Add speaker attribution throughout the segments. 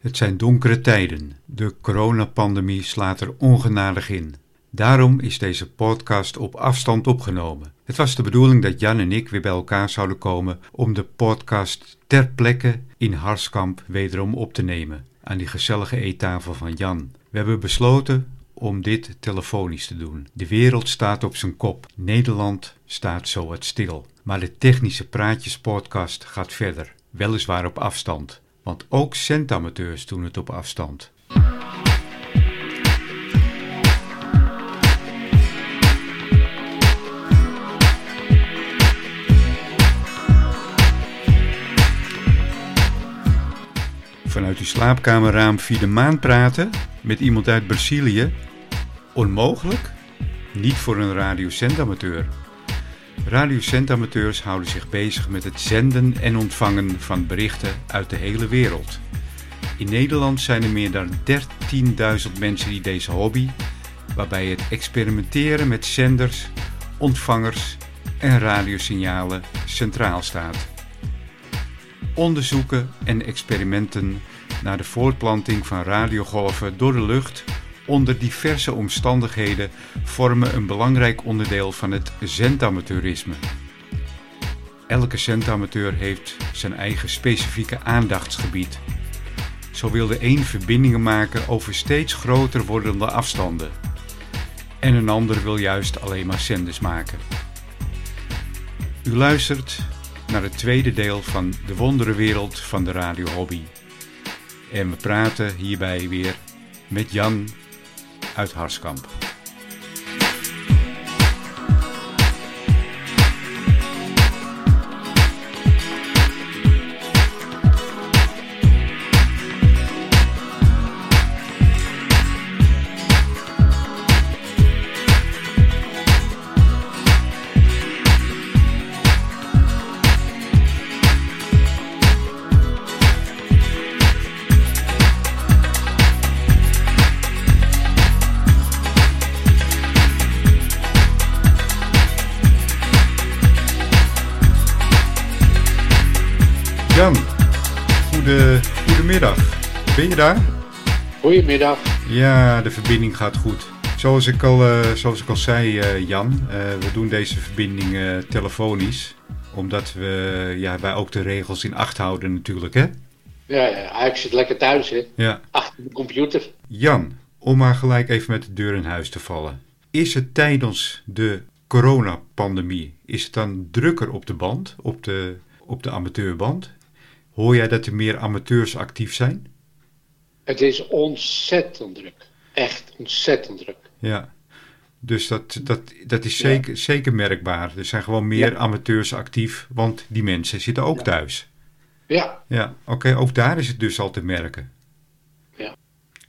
Speaker 1: Het zijn donkere tijden. De coronapandemie slaat er ongenadig in. Daarom is deze podcast op afstand opgenomen. Het was de bedoeling dat Jan en ik weer bij elkaar zouden komen om de podcast ter plekke in Harskamp wederom op te nemen, aan die gezellige eettafel van Jan. We hebben besloten om dit telefonisch te doen. De wereld staat op zijn kop. Nederland staat zo wat stil. Maar de technische praatjespodcast gaat verder, weliswaar op afstand. Want ook centamateurs doen het op afstand. Vanuit uw slaapkamerraam via de maan praten met iemand uit Brazilië? Onmogelijk? Niet voor een radiocentamateur. Radiocentamateurs houden zich bezig met het zenden en ontvangen van berichten uit de hele wereld. In Nederland zijn er meer dan 13.000 mensen die deze hobby, waarbij het experimenteren met zenders, ontvangers en radiosignalen centraal staat. Onderzoeken en experimenten naar de voortplanting van radiogolven door de lucht onder diverse omstandigheden vormen een belangrijk onderdeel van het zendamateurisme. Elke zendamateur heeft zijn eigen specifieke aandachtsgebied. Zo wil de een verbindingen maken over steeds groter wordende afstanden. En een ander wil juist alleen maar zenders maken. U luistert naar het tweede deel van de wonderenwereld van de radiohobby. En we praten hierbij weer met Jan uit Harskamp. Goedemiddag. Ja, de verbinding gaat goed. Zoals ik al, eh, zoals ik al zei, eh, Jan, eh, we doen deze verbinding telefonisch. Omdat we ja, wij ook de regels in acht houden natuurlijk, hè?
Speaker 2: Ja, ja, ik zit lekker thuis, hè.
Speaker 1: Ja.
Speaker 2: Achter de computer.
Speaker 1: Jan, om maar gelijk even met de deur in huis te vallen. Is het tijdens de coronapandemie, is het dan drukker op de band, op de, op de amateurband? Hoor jij dat er meer amateurs actief zijn?
Speaker 2: Het is ontzettend druk. Echt ontzettend druk.
Speaker 1: Ja. Dus dat, dat, dat is zeker, zeker merkbaar. Er zijn gewoon meer
Speaker 2: Ja.
Speaker 1: amateurs actief, want die mensen zitten ook
Speaker 2: Ja.
Speaker 1: thuis.
Speaker 2: Ja,
Speaker 1: Ja, oké, ook daar is het dus al te merken.
Speaker 2: Ja.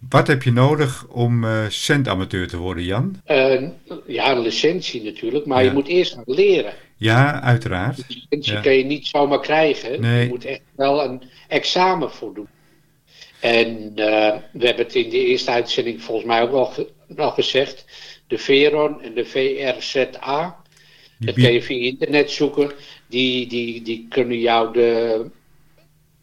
Speaker 1: Wat heb je nodig om eh centamateur te worden, Jan?
Speaker 2: eh, ja, een licentie natuurlijk, maar je moet eerst leren.
Speaker 1: Ja, uiteraard.
Speaker 2: Een licentie kun je niet zomaar krijgen.
Speaker 1: Nee.
Speaker 2: Je moet echt wel een examen voor doen. En eh, we hebben het in de eerste uitzending volgens mij ook ge- wel gezegd. De Veron en de VRZA,
Speaker 1: Die
Speaker 2: dat
Speaker 1: bie-
Speaker 2: kun je via internet zoeken. Die, die, die kunnen jou de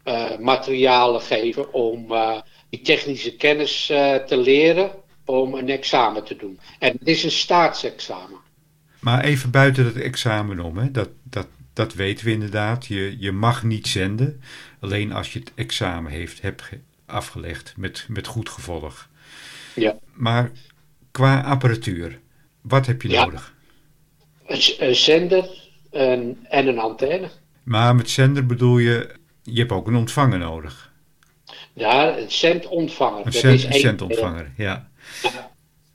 Speaker 2: eh, materialen geven om eh, die technische kennis te leren om een examen te doen. En het is een staatsexamen.
Speaker 1: Maar even buiten het examen om, hè? Dat, dat, dat weten we inderdaad. Je, je mag niet zenden, alleen als je het examen heeft, hebt afgelegd met, met goed gevolg.
Speaker 2: Ja.
Speaker 1: Maar qua apparatuur, wat heb je
Speaker 2: Ja.
Speaker 1: nodig?
Speaker 2: Een, zender een, en een antenne.
Speaker 1: Maar met zender bedoel je, je hebt ook een ontvanger nodig.
Speaker 2: Ja, een zendontvanger.
Speaker 1: Een,
Speaker 2: Dat
Speaker 1: cent,
Speaker 2: is
Speaker 1: een centontvanger, ja.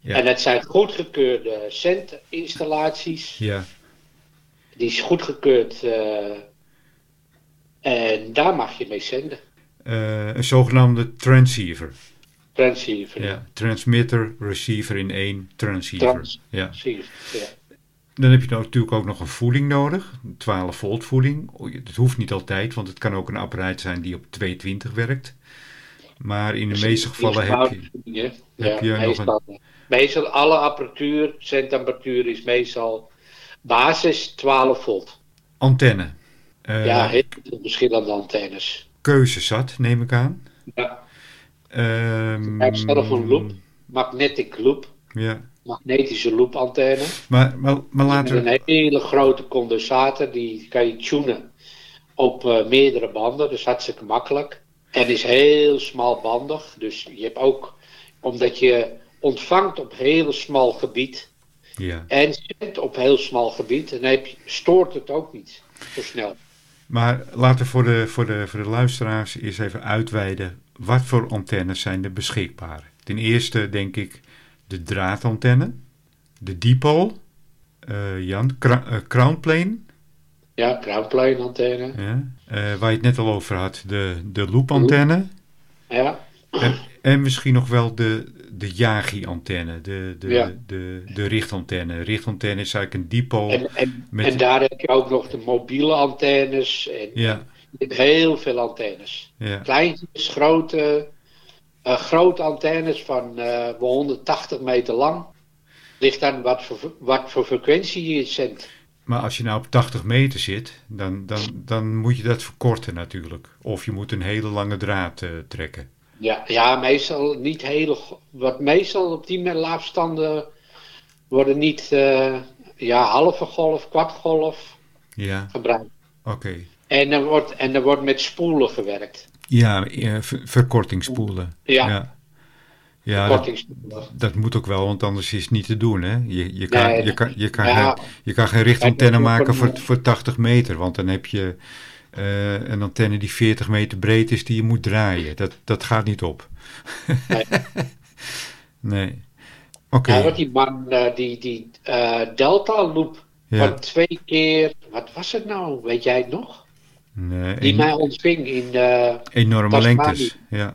Speaker 1: Ja.
Speaker 2: En het zijn goedgekeurde centinstallaties.
Speaker 1: Ja,
Speaker 2: Die is goedgekeurd. eh en daar mag je mee zenden.
Speaker 1: Eh, een zogenaamde transceiver.
Speaker 2: Transceiver.
Speaker 1: Ja. Transmitter, receiver in één, transceiver.
Speaker 2: Trans-
Speaker 1: Ja.
Speaker 2: Transceiver, ja.
Speaker 1: Dan heb je nou natuurlijk ook nog een voeding nodig, een 12 volt voeding. Dat hoeft niet altijd, want het kan ook een apparaat zijn die op 220 werkt. Maar in de meeste gevallen heb je... heb je nog
Speaker 2: meestal, meestal alle apparatuur, centapparatuur is meestal basis 12 volt.
Speaker 1: Antenne. Eh,
Speaker 2: ja, heel veel verschillende antennes.
Speaker 1: Keuze zat, neem ik aan.
Speaker 2: Ja.
Speaker 1: Ehm,
Speaker 2: Hij heeft zelf een loop, magnetic loop,
Speaker 1: Ja,
Speaker 2: magnetische loopantenne.
Speaker 1: maar, maar, maar laten we...
Speaker 2: een hele grote condensator, die kan je tunen op eh, meerdere banden, dus hartstikke makkelijk. En is heel smalbandig, dus je hebt ook, omdat je ontvangt op heel smal gebied
Speaker 1: Ja.
Speaker 2: en zendt op heel smal gebied, dan heb je, stoort het ook niet zo snel.
Speaker 1: Maar laten we voor de, voor, de, voor de luisteraars eens even uitweiden. Wat voor antennes zijn er beschikbaar? Ten eerste denk ik de draadantenne, de dipole, eh, Jan, eh, crownplane,
Speaker 2: Ja, crownplane antenne.
Speaker 1: ja, eh, waar je het net al over had, de, de loopantenne.
Speaker 2: Ja,
Speaker 1: En, en misschien nog wel de, de Yagi-antenne, de, de,
Speaker 2: Ja.
Speaker 1: de, de richtantenne. Richtantenne is eigenlijk een dipole.
Speaker 2: en, en,
Speaker 1: Met-
Speaker 2: en daar heb je ook nog de mobiele antennes. En,
Speaker 1: Ja,
Speaker 2: Je hebt heel veel antennes.
Speaker 1: ja,
Speaker 2: Kleintjes, grote, eh, grote antennes van eh, wel 180 meter lang. Ligt aan wat voor, wat voor frequentie je zendt.
Speaker 1: maar als je nou op 80 meter zit, dan, dan, dan moet je dat verkorten natuurlijk. Of je moet een hele lange draad eh, trekken.
Speaker 2: Ja, ja, meestal niet hele. Wat meestal op die afstanden worden niet eh, ja, halve golf, kwartgolf
Speaker 1: Ja,
Speaker 2: gebruikt.
Speaker 1: oké.
Speaker 2: En er wordt, en er wordt met spoelen gewerkt.
Speaker 1: Ja, ver- verkortingsspoelen.
Speaker 2: Ja,
Speaker 1: ja. Ja, dat, moet ook wel, want anders is het niet te doen. Hè? Je, je, kan,
Speaker 2: Nee,
Speaker 1: je, kan, je, kan
Speaker 2: ja.
Speaker 1: geen, je kan geen richtantenne maken voor, voor 80 meter, want dan heb je eh, een antenne die 40 meter breed is die je moet draaien. Dat, dat gaat niet op.
Speaker 2: Nee.
Speaker 1: nee. Oké.
Speaker 2: Ja, wat die man, eh, die, die eh, Delta Loop
Speaker 1: Ja.
Speaker 2: van twee keer, wat was het nou, weet jij het nog?
Speaker 1: Nee,
Speaker 2: Die mij ontving in eh,
Speaker 1: enorme lengtes. Ja.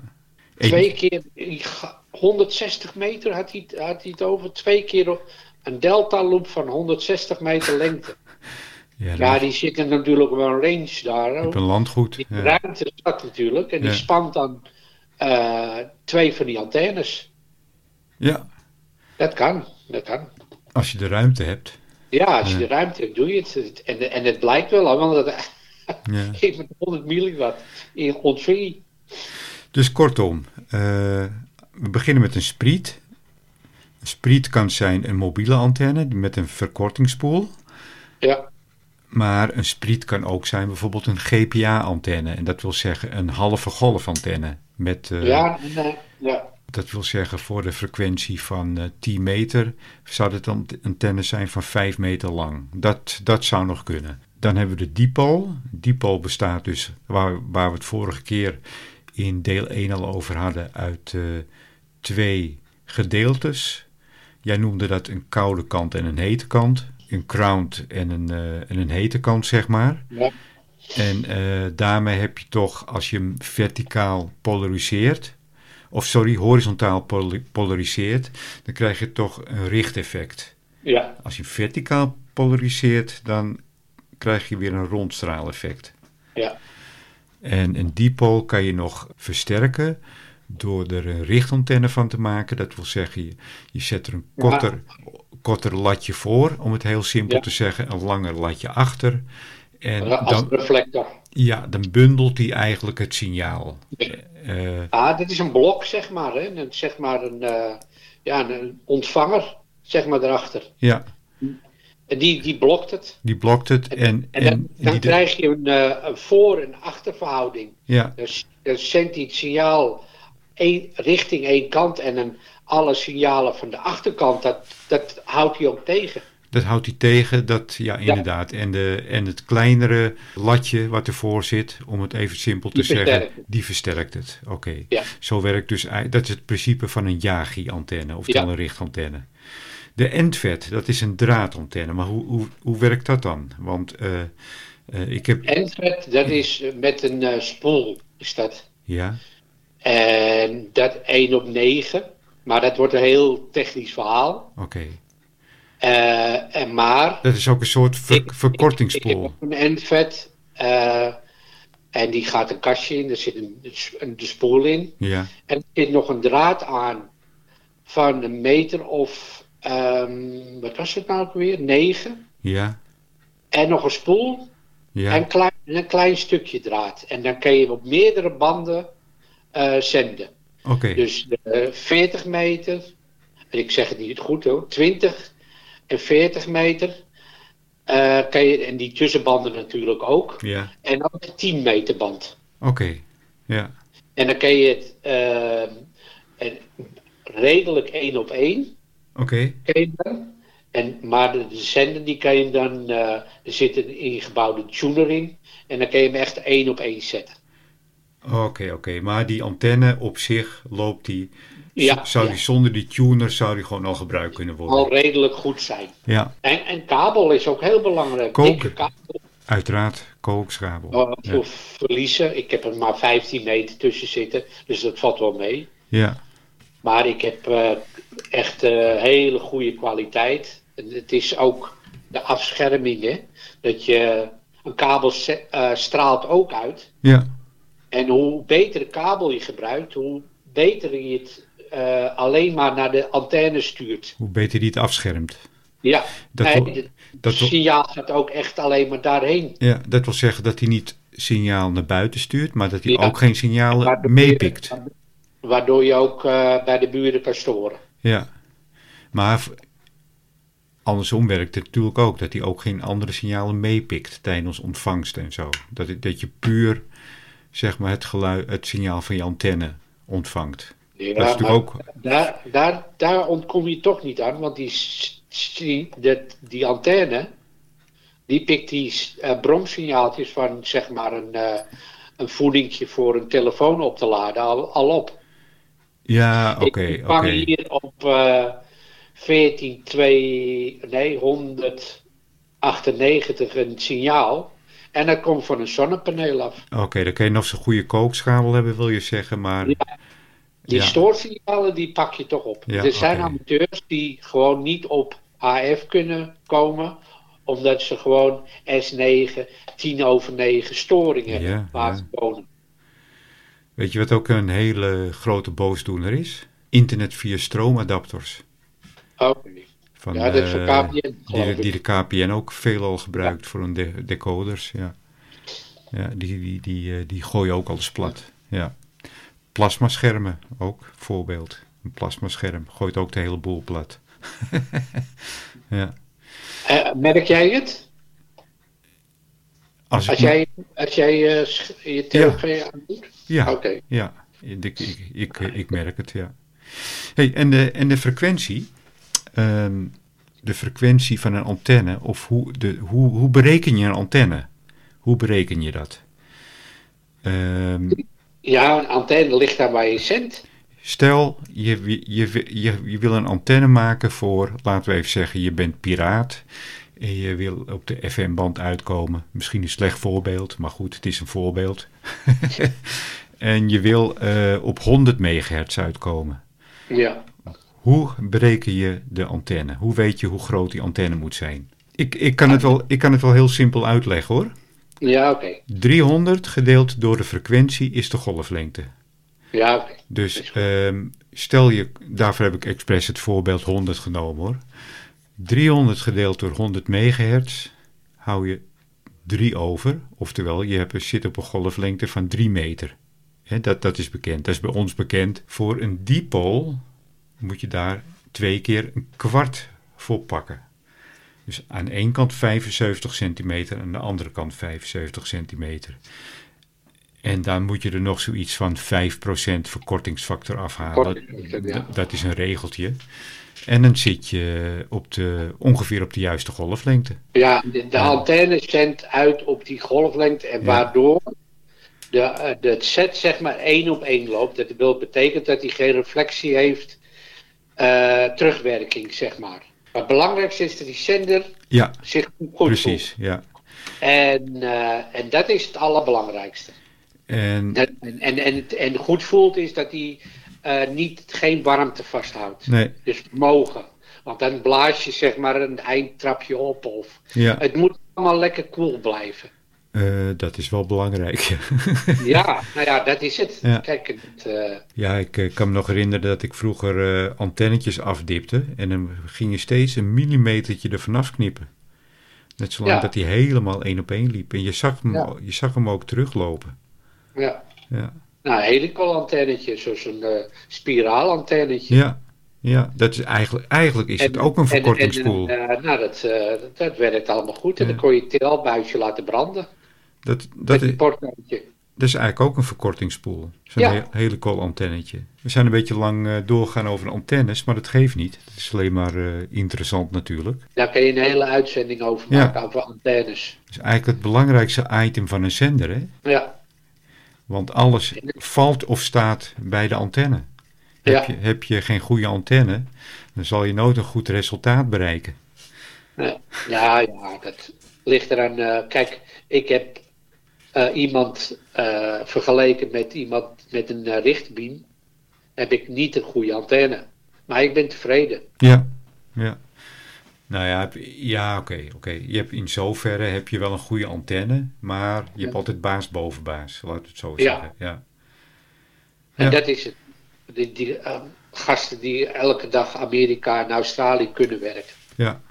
Speaker 2: Twee keer, in ga- 160 meter had hij, had hij het over, twee keer op een Delta Loop van 160 meter lengte.
Speaker 1: Ja,
Speaker 2: die zitten natuurlijk wel een range daar.
Speaker 1: op een landgoed.
Speaker 2: Die
Speaker 1: Ja.
Speaker 2: ruimte zat natuurlijk en die spant dan eh, twee van die antennes.
Speaker 1: ja,
Speaker 2: Dat kan, dat kan.
Speaker 1: als je de ruimte hebt.
Speaker 2: Ja, als je de ruimte hebt, doe je het. En, en het blijkt wel, want dat, met 100 milliwatt in ontving.
Speaker 1: Dus kortom, eh, we beginnen met een spriet. Een spriet kan zijn een mobiele antenne met een verkortingsspoel.
Speaker 2: Ja,
Speaker 1: Maar een spriet kan ook zijn bijvoorbeeld een GPA-antenne. En dat wil zeggen een halve golfantenne. Met, eh,
Speaker 2: ja, nee, ja,
Speaker 1: Dat wil zeggen voor de frequentie van eh 10 meter zou het dan antenne zijn van 5 meter lang. Dat, dat zou nog kunnen. Dan hebben we de dipole. Dipole bestaat dus, waar, waar we het vorige keer in deel 1 al over hadden, uit eh, twee gedeeltes. Jij noemde dat een koude kant en een hete kant. Een crowned en een, eh, en een hete kant, zeg maar.
Speaker 2: ja,
Speaker 1: En eh, daarmee heb je toch, als je hem verticaal polariseert, of sorry, horizontaal polariseert, dan krijg je toch een richteffect.
Speaker 2: ja,
Speaker 1: Als je hem verticaal polariseert, dan krijg je weer een rondstraaleffect.
Speaker 2: ja,
Speaker 1: En een dipole kan je nog versterken door er een richtantenne van te maken. Dat wil zeggen, je, je zet er een
Speaker 2: Ja.
Speaker 1: Korter, latje voor, om het heel simpel
Speaker 2: Ja.
Speaker 1: te zeggen, een langer latje achter. En
Speaker 2: als
Speaker 1: dan,
Speaker 2: reflector.
Speaker 1: ja, dan bundelt hij eigenlijk het signaal.
Speaker 2: Ja.
Speaker 1: Eh,
Speaker 2: Ah, dit is een blok, zeg maar. Hè? Een, zeg maar een, eh, ja, een ontvanger, zeg maar, erachter.
Speaker 1: ja,
Speaker 2: En die, die blokt het.
Speaker 1: die blokt het. En,
Speaker 2: En dan,
Speaker 1: en
Speaker 2: dan
Speaker 1: die,
Speaker 2: krijg je een, eh, een voor- en achterverhouding.
Speaker 1: ja,
Speaker 2: Dus dan zendt hij het signaal één, richting één kant en dan alle signalen van de achterkant, dat, dat houdt hij ook tegen.
Speaker 1: dat houdt hij tegen. Dat, ja, inderdaad. En, de, en het kleinere latje wat ervoor zit, om het even simpel te
Speaker 2: Die
Speaker 1: zeggen,
Speaker 2: versterkt
Speaker 1: die versterkt het. Oké.
Speaker 2: Ja.
Speaker 1: Zo werkt dus, dat is het principe van een Yagi-antenne, oftewel
Speaker 2: Ja.
Speaker 1: een richtantenne. De endvet, dat is een draadantenne. Maar hoe, hoe, hoe werkt dat dan? Want eh, ik heb...
Speaker 2: Endvet, dat is eh, met een eh, spoel, is dat.
Speaker 1: Ja,
Speaker 2: En dat 1 op 9. Maar dat wordt een heel technisch verhaal.
Speaker 1: oké.
Speaker 2: Eh, en maar.
Speaker 1: Dat is ook een soort ver-
Speaker 2: Ik- Ik
Speaker 1: verkortingsspoel.
Speaker 2: heb ook een endvet. eh, en die gaat een kastje in. Er zit een, een de spoel in.
Speaker 1: Ja,
Speaker 2: En er zit nog een draad aan. Van een meter of. ehm, wat was het nou ook weer? 9.
Speaker 1: ja,
Speaker 2: En nog een spoel.
Speaker 1: ja.
Speaker 2: En klein, een klein stukje draad. En dan kan je op meerdere banden eh, zenden. Dus eh 40 meter, en ik zeg het niet goed hoor, 20 en 40 meter. eh, kan je, en die tussenbanden natuurlijk ook.
Speaker 1: Ja.
Speaker 2: En ook de 10 meter band.
Speaker 1: Oké. Ja.
Speaker 2: En dan kan je het eh, en redelijk één op één.
Speaker 1: Oké.
Speaker 2: dan. En, maar de, de zender die kan je dan, eh, er zit een ingebouwde tuner in. En dan kan je hem echt één op één zetten.
Speaker 1: Oké, oké. Maar die antenne op zich loopt die.
Speaker 2: Ja,
Speaker 1: zou
Speaker 2: ja.
Speaker 1: die zonder die tuner zou die gewoon al gebruikt kunnen worden?
Speaker 2: Al redelijk goed zijn.
Speaker 1: Ja,
Speaker 2: En, en kabel is ook heel belangrijk.
Speaker 1: Koken.
Speaker 2: Kabel
Speaker 1: uiteraard. Kookschabel.
Speaker 2: uh,
Speaker 1: Ja.
Speaker 2: verliezen. Ik heb er maar 15 meter tussen zitten. Dus dat valt wel mee.
Speaker 1: Ja.
Speaker 2: Maar ik heb eh, echt eh, hele goede kwaliteit. En het is ook de afscherming. Hè? Dat je een kabel eh, straalt ook uit.
Speaker 1: Ja.
Speaker 2: En hoe beter de kabel je gebruikt, hoe beter je het eh, alleen maar naar de antenne stuurt.
Speaker 1: Hoe beter die het afschermt.
Speaker 2: Ja,
Speaker 1: Dat
Speaker 2: nee,
Speaker 1: wil-
Speaker 2: het
Speaker 1: Dat wil,
Speaker 2: signaal gaat ook echt alleen maar daarheen.
Speaker 1: ja, dat wil zeggen dat hij niet signaal naar buiten stuurt, maar dat hij
Speaker 2: Ja.
Speaker 1: ook geen signalen meepikt.
Speaker 2: Waardoor je ook eh, bij de buren kan storen.
Speaker 1: Ja. Maar andersom werkt het natuurlijk ook dat hij ook geen andere signalen meepikt tijdens ontvangst en zo. Dat, dat je puur zeg maar het geluid, het signaal van je antenne ontvangt.
Speaker 2: Ja,
Speaker 1: dat is natuurlijk ook.
Speaker 2: daar, daar, daar ontkom je toch niet aan, want die, de, die antenne, die pikt die eh, bromsignaaltjes van zeg maar een, eh, een voedingje voor een telefoon op te laden al, al op.
Speaker 1: Ja, oké,
Speaker 2: ik
Speaker 1: oké.
Speaker 2: vang hier op eh 14, 2, nee, 198 een signaal. En dat komt van een zonnepaneel af.
Speaker 1: Oké, dan kan je nog zo'n goede kookschabel hebben, wil je zeggen, maar.
Speaker 2: Ja. Die
Speaker 1: Ja.
Speaker 2: stoorsignalen die pak je toch op.
Speaker 1: Ja,
Speaker 2: er zijn amateurs die gewoon niet op HF kunnen komen. Omdat ze gewoon S9, 10 over 9 storingen
Speaker 1: Ja,
Speaker 2: ze wonen.
Speaker 1: Weet je wat ook een hele grote boosdoener is? Internet via stroomadapters.
Speaker 2: Oké.
Speaker 1: Van,
Speaker 2: Ja, dat is voor
Speaker 1: eh,
Speaker 2: KPN,
Speaker 1: die, de KPN ook veelal gebruikt voor hun de- decoders. Ja, ja die, die, die, eh, die gooien ook alles plat. Ja. Plasmaschermen ook, voorbeeld. Een plasmascherm gooit ook de hele boel plat. ja.
Speaker 2: Eh, merk jij het?
Speaker 1: Als
Speaker 2: Als jij, als jij je tv aan doet?
Speaker 1: Ja,
Speaker 2: Oké.
Speaker 1: ja ik, ik, ik, ik, ik merk het, ja. Hey, en, de, en de frequentie, ehm, de frequentie van een antenne, of hoe, de, hoe, hoe bereken je een antenne? Hoe bereken je dat? Ehm,
Speaker 2: Ja, een antenne ligt daar waar je zendt.
Speaker 1: stel, je, je, je, je, je wil een antenne maken voor, laten we even zeggen, je bent piraat. En je wil op de FM-band uitkomen. Misschien een slecht voorbeeld, maar goed, het is een voorbeeld. en je wil eh, op 100 megahertz uitkomen.
Speaker 2: Ja.
Speaker 1: Hoe bereken je de antenne? Hoe weet je hoe groot die antenne moet zijn? Ik, ik, kan, het wel, ik kan het wel heel simpel uitleggen hoor.
Speaker 2: Ja, oké.
Speaker 1: 300 gedeeld door de frequentie is de golflengte.
Speaker 2: Ja, oké.
Speaker 1: Dus ehm, stel je, daarvoor heb ik expres het voorbeeld 100 genomen hoor. 300 gedeeld door 100 megahertz hou je 3 over. Oftewel, je hebt, zit op een golflengte van 3 meter. Dat, dat is bekend. Dat is bij ons bekend. Voor een dipool moet je daar twee keer een kwart voor pakken. Dus aan één kant 75 centimeter en aan de andere kant 75 centimeter. En dan moet je er nog zoiets van 5% verkortingsfactor afhalen.
Speaker 2: Ja.
Speaker 1: Dat is een regeltje. En dan zit je op de, ongeveer op de juiste golflengte.
Speaker 2: Ja, de, de antenne zendt uit op die golflengte en
Speaker 1: Ja.
Speaker 2: waardoor de, eh, de set zeg maar één op één loopt. Dat wil betekent dat hij geen reflectie heeft, eh, terugwerking zeg maar. Maar het belangrijkste is dat die zender
Speaker 1: Ja,
Speaker 2: zich goed
Speaker 1: precies. Ja.
Speaker 2: En, eh, en dat is het allerbelangrijkste.
Speaker 1: En
Speaker 2: Dat- En, en, en, en goed voelt is dat hij eh, niet, geen warmte vasthoudt.
Speaker 1: nee,
Speaker 2: Dus vermogen. Want dan blaas je zeg maar een eindtrapje op. Of,
Speaker 1: ja,
Speaker 2: het moet allemaal lekker koel blijven.
Speaker 1: Eh, dat is wel belangrijk.
Speaker 2: Ja, nou ja, dat is het.
Speaker 1: Ja.
Speaker 2: Kijk, het, eh,
Speaker 1: Ja, ik eh, kan me nog herinneren dat ik vroeger antennetjes afdipte. En dan ging je steeds een millimetertje er vanaf knippen. Net zolang
Speaker 2: Ja.
Speaker 1: dat hij helemaal één op één liep. En je zag hem,
Speaker 2: Ja.
Speaker 1: je zag hem ook teruglopen.
Speaker 2: ja.
Speaker 1: Ja.
Speaker 2: Nou, een zoals een spiraalantennetje.
Speaker 1: Ja, ja dat is eigenlijk, eigenlijk is het ook een verkortingsspoel.
Speaker 2: En, uh, nou, dat, uh, dat werkt allemaal goed. En dan kon je het telbuisje laten branden.
Speaker 1: Dat, dat, is, dat is eigenlijk ook een verkortingsspoel. Zo'n ja. hele antennetje. We zijn een beetje lang uh, doorgegaan over antennes, maar dat geeft niet. Het is alleen maar uh, interessant natuurlijk.
Speaker 2: Daar kun je een hele uitzending over maken, ja. over antennes.
Speaker 1: Dat is eigenlijk het belangrijkste item van een zender, hè?
Speaker 2: Ja.
Speaker 1: Want alles valt of staat bij de antenne. Ja. Heb, je, heb je geen goede antenne, dan zal je nooit een goed resultaat bereiken.
Speaker 2: Ja, ja dat ligt eraan. Uh, kijk, ik heb uh, iemand uh, vergeleken met iemand met een uh, richtbeam, heb ik niet een goede antenne. Maar ik ben tevreden.
Speaker 1: Ja, ja. Nou ja, ja oké. oké. Je hebt in zoverre heb je wel een goede antenne, maar je hebt altijd baas boven baas, laat het zo zeggen. Ja. ja.
Speaker 2: En dat is het. Die, die gasten die elke dag Amerika en Australië kunnen werken.
Speaker 1: Ja.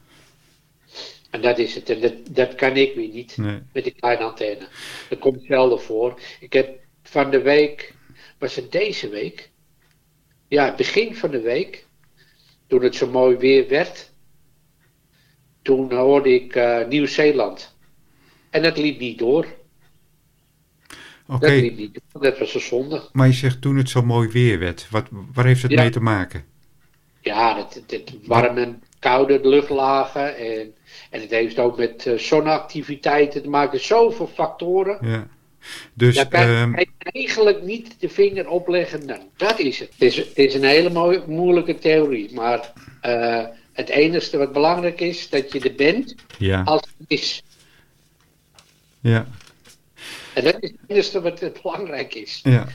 Speaker 2: En dat is het. En dat, dat kan ik weer niet met die kleine antenne. Dat komt zelden voor. Ik heb van de week, was het deze week? Ja, begin van de week, toen het zo mooi weer werd, toen hoorde ik uh, Nieuw-Zeeland. En dat liep niet door.
Speaker 1: Oké.
Speaker 2: Dat liep niet door. Dat was een zonde.
Speaker 1: Maar je zegt toen het zo mooi weer werd. Wat, waar heeft het mee te maken?
Speaker 2: Ja, het, het warme, koude luchtlagen en en het heeft ook met uh, zonneactiviteiten te maken. Zoveel factoren.
Speaker 1: Ja. Dus,
Speaker 2: Daar kan um... je eigenlijk niet de vinger opleggen. Nou, dat is het. Het is, het is een hele mooie, moeilijke theorie. Maar uh, het enige wat belangrijk is, dat je er bent
Speaker 1: ja.
Speaker 2: als het is.
Speaker 1: Ja.
Speaker 2: En dat is het enige wat belangrijk is.
Speaker 1: Ja.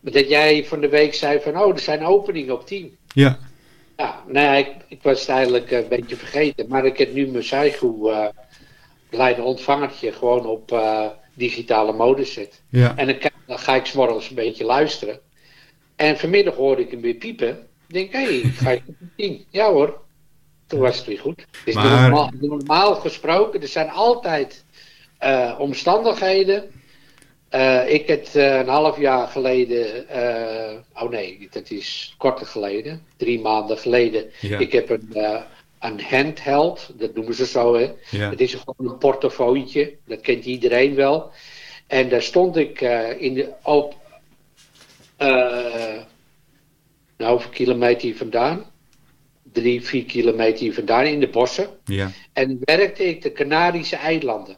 Speaker 2: Dat jij van de week zei van, oh, er zijn openingen op 10.
Speaker 1: Ja.
Speaker 2: Ja, nee, ik, ik was het eigenlijk een beetje vergeten. Maar ik heb nu mijn Saigo uh, kleine ontvangertje gewoon op uh, digitale modus zet.
Speaker 1: Ja.
Speaker 2: En dan, dan ga ik s'morgens een beetje luisteren. En vanmiddag hoorde ik hem weer piepen. Ik denk, hé, hey, ga ik op tien? Ja hoor. Toen was het weer goed. Dus
Speaker 1: maar...
Speaker 2: normaal, normaal, gesproken, er zijn altijd uh, omstandigheden uh, ik heb uh, een half jaar geleden, uh, oh nee, dat is korter geleden, drie maanden geleden.
Speaker 1: Ja.
Speaker 2: Ik heb een, een handheld, dat noemen ze zo, hè.
Speaker 1: Ja.
Speaker 2: Het is gewoon een portofoontje, dat kent iedereen wel. En daar stond ik in de, op, nou, hoeveel kilometer hier vandaan? Drie, vier kilometer hier vandaan in de bossen.
Speaker 1: Ja.
Speaker 2: En werkte ik de Canarische eilanden.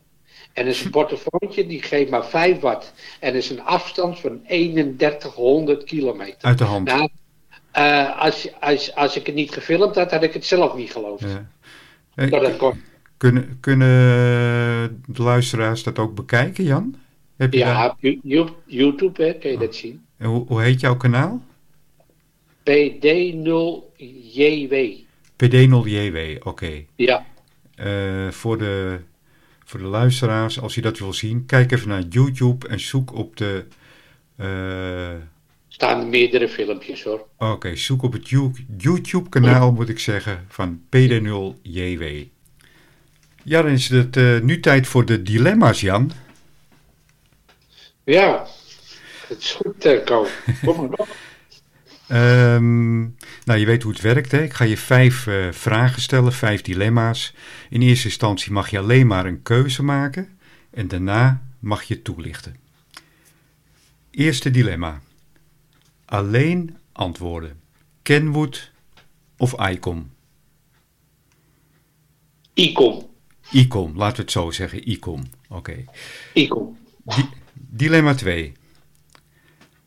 Speaker 2: En is een portofoontje die geeft maar 5 watt. En is een afstand van 3100 kilometer.
Speaker 1: Uit de hand.
Speaker 2: Nou, uh, als, als, als ik het niet gefilmd had, had ik het zelf niet geloofd.
Speaker 1: Ja.
Speaker 2: Hey, dat het kon.
Speaker 1: Kunnen, kunnen de luisteraars dat ook bekijken, Jan?
Speaker 2: Heb je ja, op YouTube hè, kun je oh. dat zien.
Speaker 1: En hoe, hoe heet jouw kanaal?
Speaker 2: PD0JW.
Speaker 1: PD0JW, oké. Okay.
Speaker 2: Ja.
Speaker 1: Uh, voor de voor de luisteraars, als je dat wil zien, kijk even naar YouTube en zoek op de. Uh...
Speaker 2: staan meerdere filmpjes hoor.
Speaker 1: Oké, okay, zoek op het YouTube-kanaal, moet ik zeggen, van PD0JW. Ja, dan is het uh, nu tijd voor de dilemma's, Jan.
Speaker 2: Ja, het is goed, uh, Kom maar op.
Speaker 1: Um, nou, je weet hoe het werkt. Hè? Ik ga je vijf uh, vragen stellen, vijf dilemma's. In eerste instantie mag je alleen maar een keuze maken en daarna mag je toelichten. Eerste dilemma. Alleen antwoorden. Kenwood of ICOM?
Speaker 2: ICOM.
Speaker 1: ICOM, laten we het zo zeggen. ICOM. Oké. Okay.
Speaker 2: ICOM.
Speaker 1: Di dilemma 2.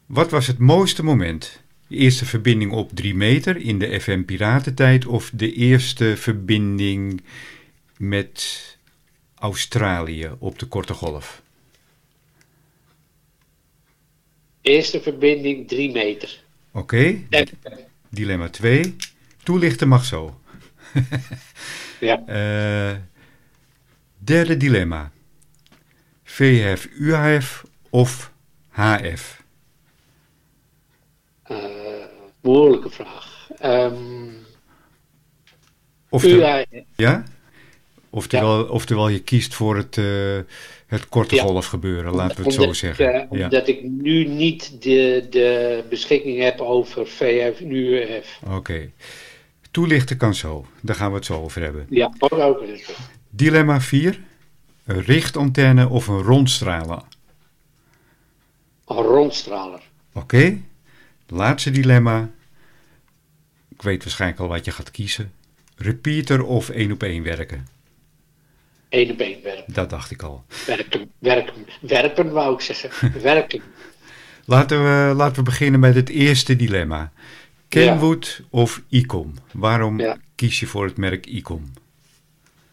Speaker 1: Wat was het mooiste moment de eerste verbinding op 3 meter in de FM Piratentijd of de eerste verbinding met Australië op de korte golf?
Speaker 2: Eerste verbinding 3 meter.
Speaker 1: Oké. Okay. Dilemma 2. Toelichten mag zo.
Speaker 2: ja.
Speaker 1: Uh, derde dilemma. VHF, UHF of HF?
Speaker 2: Moeilijke vraag. Um,
Speaker 1: of de, ja? Oftewel, oftewel je kiest voor het, uh, het korte
Speaker 2: Ja.
Speaker 1: golf gebeuren, laten we het
Speaker 2: Omdat
Speaker 1: zo
Speaker 2: ik,
Speaker 1: zeggen.
Speaker 2: eh,
Speaker 1: ja.
Speaker 2: Omdat ik nu niet de, de beschikking heb over VF en UF.
Speaker 1: Oké. Toelichten kan zo, daar gaan we het zo over hebben.
Speaker 2: Ja, ook.
Speaker 1: Dilemma 4. Een richtantenne of een rondstralen.
Speaker 2: Een rondstraler.
Speaker 1: Oké. Laatste dilemma. Ik weet waarschijnlijk al wat je gaat kiezen. Repeater of één op één werken.
Speaker 2: Eén op één werpen.
Speaker 1: Dat dacht ik al.
Speaker 2: Werken, werken, werpen wou ik zeggen. Werken.
Speaker 1: Laten we, laten we beginnen met het eerste dilemma. Kenwood of Icom? Waarom
Speaker 2: Ja.
Speaker 1: kies je voor het merk Icom?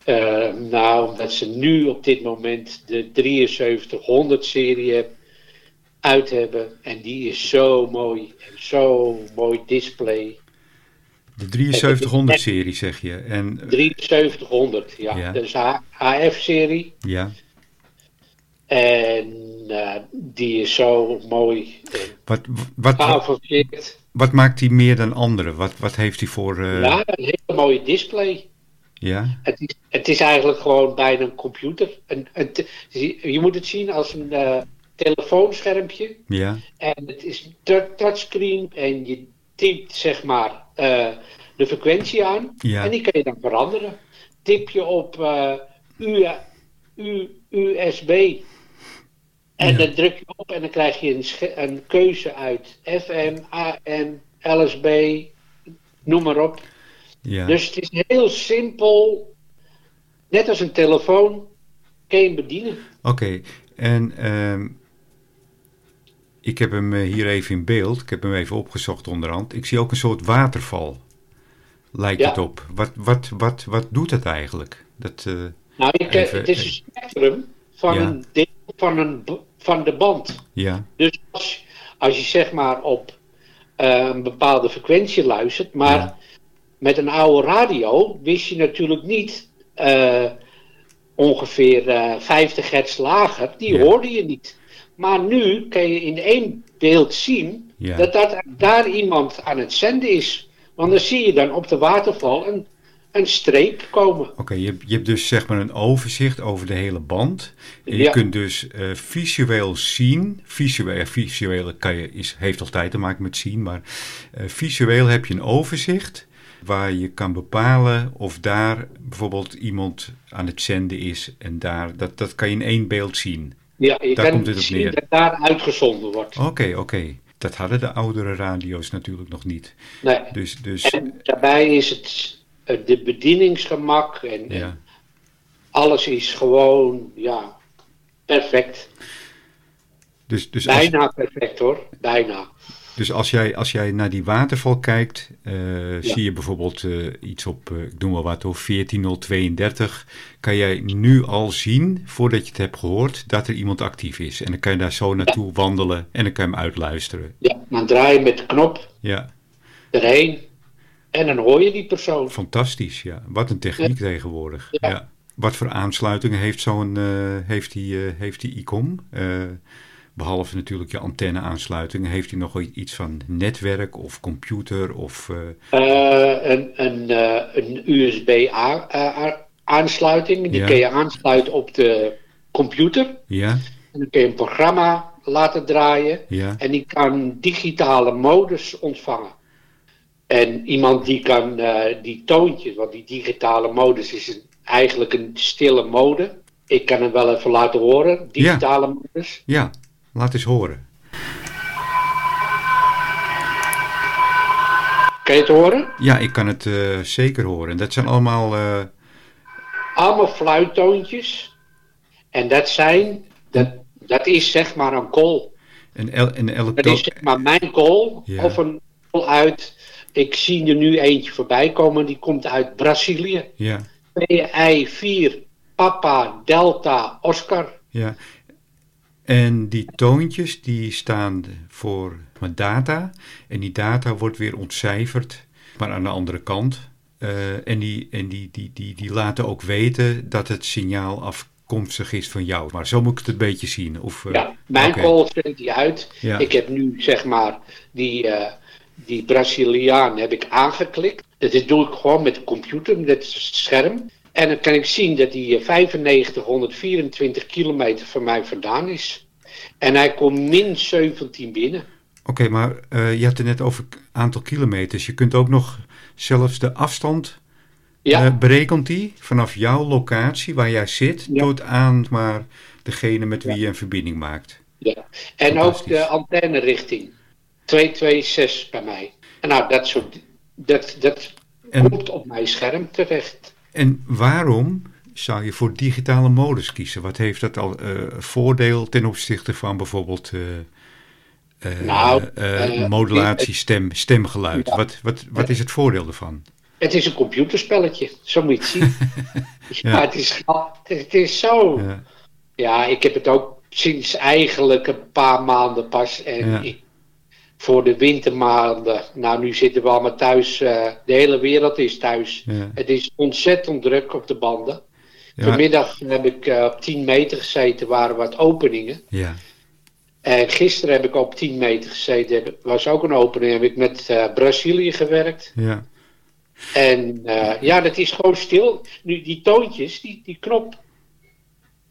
Speaker 2: Eh, nou, omdat ze nu op dit moment de 7300 serie uit hebben. En die is zo mooi. En zo mooi display.
Speaker 1: De 7300 serie zeg je. En
Speaker 2: 7300, ja.
Speaker 1: Ja.
Speaker 2: Dat is HF-serie.
Speaker 1: ja,
Speaker 2: En eh, die is zo mooi
Speaker 1: wat, wat, wat, maakt die meer dan andere? Wat, wat heeft hij voor... eh,
Speaker 2: Ja, een hele mooie display.
Speaker 1: ja?
Speaker 2: Het is, het is eigenlijk gewoon bijna een computer. Een, je moet het zien als een eh, telefoonschermpje.
Speaker 1: Ja,
Speaker 2: En het is een tou- touchscreen en je typt zeg maar eh, de frequentie aan.
Speaker 1: Ja.
Speaker 2: En die kan je dan veranderen. Tip je op eh, U, U, USB. En
Speaker 1: Ja.
Speaker 2: dan druk je op en dan krijg je een, een keuze uit FM, AM, LSB, noem maar op.
Speaker 1: ja.
Speaker 2: Dus het is heel simpel. Net als een telefoon kun je hem bedienen.
Speaker 1: Oké, en ehm, ik heb hem eh, hier even in beeld. Ik heb hem even opgezocht onderhand. Ik zie ook een soort waterval. Lijkt
Speaker 2: Ja.
Speaker 1: het op. Wat, wat, wat, wat doet het eigenlijk? Dat, eh,
Speaker 2: Nou,
Speaker 1: Even-
Speaker 2: het is een spectrum van,
Speaker 1: Ja.
Speaker 2: een deel van, een, van de band.
Speaker 1: ja,
Speaker 2: Dus als, als je zeg maar op eh, een bepaalde frequentie luistert, maar
Speaker 1: Ja.
Speaker 2: met een oude radio wist je natuurlijk niet eh, ongeveer eh 50 hertz lager, die hoorde je niet. Maar nu kan je in één beeld zien
Speaker 1: Ja.
Speaker 2: dat, dat daar iemand aan het zenden is. Want dan zie je dan op de waterval een, een streep komen.
Speaker 1: oké. je, hebt- je hebt dus zeg maar een overzicht over de hele band. En je kunt dus eh, visueel zien. Visueel, visueel kan je, is, heeft altijd te maken met zien, maar eh, visueel heb je een overzicht waar je kan bepalen of daar bijvoorbeeld iemand aan het zenden is en daar, dat, dat kan je in één beeld zien.
Speaker 2: Ja, je
Speaker 1: Daar
Speaker 2: kan
Speaker 1: komt het op neer.
Speaker 2: dat daar uitgezonden wordt.
Speaker 1: Oké, oké. Dat hadden de oudere radio's natuurlijk nog niet.
Speaker 2: Nee.
Speaker 1: Dus, dus
Speaker 2: En daarbij is het eh, de bedieningsgemak en, alles is gewoon, ja, perfect.
Speaker 1: Dus, dus, als,
Speaker 2: Bijna perfect hoor, bijna.
Speaker 1: Dus als, jij, als jij naar die waterval kijkt, eh, zie je bijvoorbeeld eh, iets op, eh, ik noem wel wat hoor, 14032. Kan jij nu al zien, voordat je het hebt gehoord, dat er iemand actief is. En dan kan je daar zo naartoe wandelen en dan kan je hem uitluisteren.
Speaker 2: Ja, dan draai je met de knop
Speaker 1: Ja,
Speaker 2: erheen en dan hoor je die persoon.
Speaker 1: fantastisch. Ja. Wat een techniek tegenwoordig. Ja. Wat voor aansluitingen heeft zo'n heeft die, heeft die ICOM? Eh, behalve natuurlijk je antenne-aansluiting, heeft hij nog iets van netwerk of computer of eh,
Speaker 2: Eh, een een, eh, een USB-aansluiting, die
Speaker 1: Ja.
Speaker 2: kun je aansluiten op de computer.
Speaker 1: ja,
Speaker 2: En dan kun je een programma laten draaien.
Speaker 1: ja,
Speaker 2: En die kan digitale modus ontvangen. En iemand die kan die toontjes, want die digitale modus is een, eigenlijk een stille mode. Ik kan hem wel even laten horen, digitale modus.
Speaker 1: ja. Laat eens horen.
Speaker 2: Kan je het horen?
Speaker 1: Ja, ik kan het eh, zeker horen. Dat zijn allemaal, eh,
Speaker 2: Allemaal fluittoontjes. En dat zijn, dat, dat is zeg maar een call.
Speaker 1: en, el, en elk
Speaker 2: Dat is zeg maar mijn call.
Speaker 1: Ja.
Speaker 2: Of een call uit, ik zie er nu eentje voorbij komen, die komt uit Brazilië.
Speaker 1: ja,
Speaker 2: PI4, Papa, Delta, Oscar.
Speaker 1: ja. En die toontjes die staan voor mijn data. En die data wordt weer ontcijferd, maar aan de andere kant. Eh, en die, en die, die, die, die laten ook weten dat het signaal afkomstig is van jou. Maar zo moet ik het een beetje zien. Of, eh,
Speaker 2: Ja, mijn
Speaker 1: oké.
Speaker 2: call zendt die uit.
Speaker 1: Ja.
Speaker 2: Ik heb nu zeg maar die, eh, die Braziliaan heb ik aangeklikt. Dat doe ik gewoon met de computer, met het scherm. En dan kan ik zien dat hij 95, 124 kilometer van mij vandaan is. En hij komt min 17 binnen.
Speaker 1: Oké, maar uh, je had het net over aantal kilometers. Je kunt ook nog zelfs de afstand ja. uh, berekent die vanaf jouw locatie waar jij zit tot aan maar degene met wie je een verbinding maakt.
Speaker 2: Ja, en ook de antenne-richting. 226 bij mij. En nou, dat, soort, dat, dat komt op mijn scherm terecht.
Speaker 1: En waarom zou je voor digitale modus kiezen? Wat heeft dat al uh, voordeel ten opzichte van bijvoorbeeld uh, nou, modulatie, stem, stemgeluid? Wat, wat, wat is het voordeel ervan?
Speaker 2: Het is een computerspelletje, zo moet je het zien. ja. het, is, het is zo. Ja. ja. ik heb het ook sinds eigenlijk een paar maanden pas. En ik, voor de wintermaanden, nou nu zitten we allemaal thuis, uh, de hele wereld is thuis. Het is ontzettend druk op de banden. Vanmiddag heb ik uh, op 10 meter gezeten, waren wat openingen.
Speaker 1: Ja.
Speaker 2: En gisteren heb ik op 10 meter gezeten, was ook een opening, heb ik met uh, Brazilië gewerkt.
Speaker 1: Ja.
Speaker 2: En ja, dat is gewoon stil. Nu, die toontjes, die, die knop.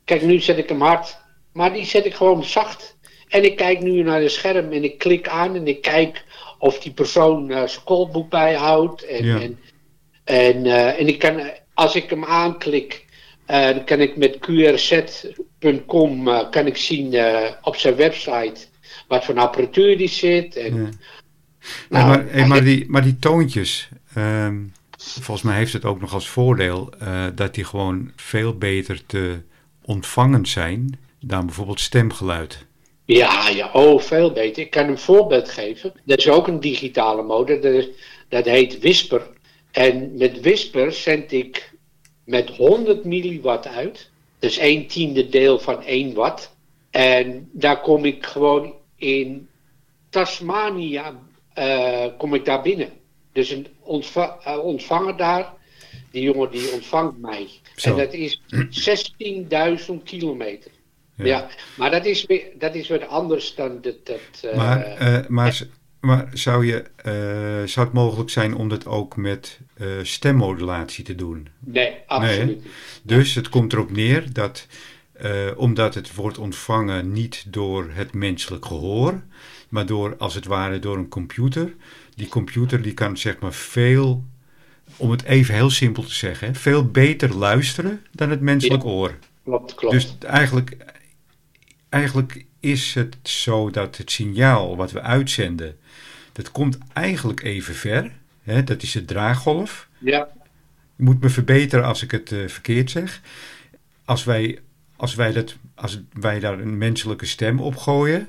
Speaker 2: Kijk, nu zet ik hem hard. Maar die zet ik gewoon zacht. En ik kijk nu naar het scherm en ik klik aan en ik kijk of die persoon uh, zijn callboek bijhoudt. En, ja. en, en, uh, en ik kan, als ik hem aanklik, dan kan ik met qrz.com kan ik zien op zijn website wat voor apparatuur die zit. En, ja.
Speaker 1: nou, maar, hey, maar, die, maar die toontjes, Ehm, volgens mij heeft het ook nog als voordeel dat die gewoon veel beter te ontvangen zijn dan bijvoorbeeld stemgeluid.
Speaker 2: Ja, ja, oh, veel beter. Ik kan een voorbeeld geven. Dat is ook een digitale mode. Dat, dat heet Whisper. En met Whisper zend ik met 100 milliwatt uit. Dus 1 tiende deel van 1 watt. En daar kom ik gewoon in Tasmania uh, kom ik daar binnen. Dus een ontva uh, ontvanger daar, die jongen die ontvangt mij. En dat is 16.000 kilometer. Ja. maar dat is, weer, dat is weer anders dan dat. dat
Speaker 1: uh, maar, uh, maar, maar zou, je, zou het mogelijk zijn om dat ook met stemmodulatie te doen?
Speaker 2: Nee, absoluut nee.
Speaker 1: Dus het komt erop neer dat, omdat het wordt ontvangen niet door het menselijk gehoor, maar door, als het ware, door een computer die computer die kan zeg maar veel, om het even heel simpel te zeggen, veel beter luisteren dan het menselijk oor.
Speaker 2: Klopt, klopt.
Speaker 1: Dus eigenlijk, eigenlijk is het zo dat het signaal wat we uitzenden, dat komt eigenlijk even ver. Hè? Dat is de draaggolf.
Speaker 2: Ja.
Speaker 1: Je moet me verbeteren als ik het uh, verkeerd zeg. Als wij, als, wij dat, als wij daar een menselijke stem op gooien,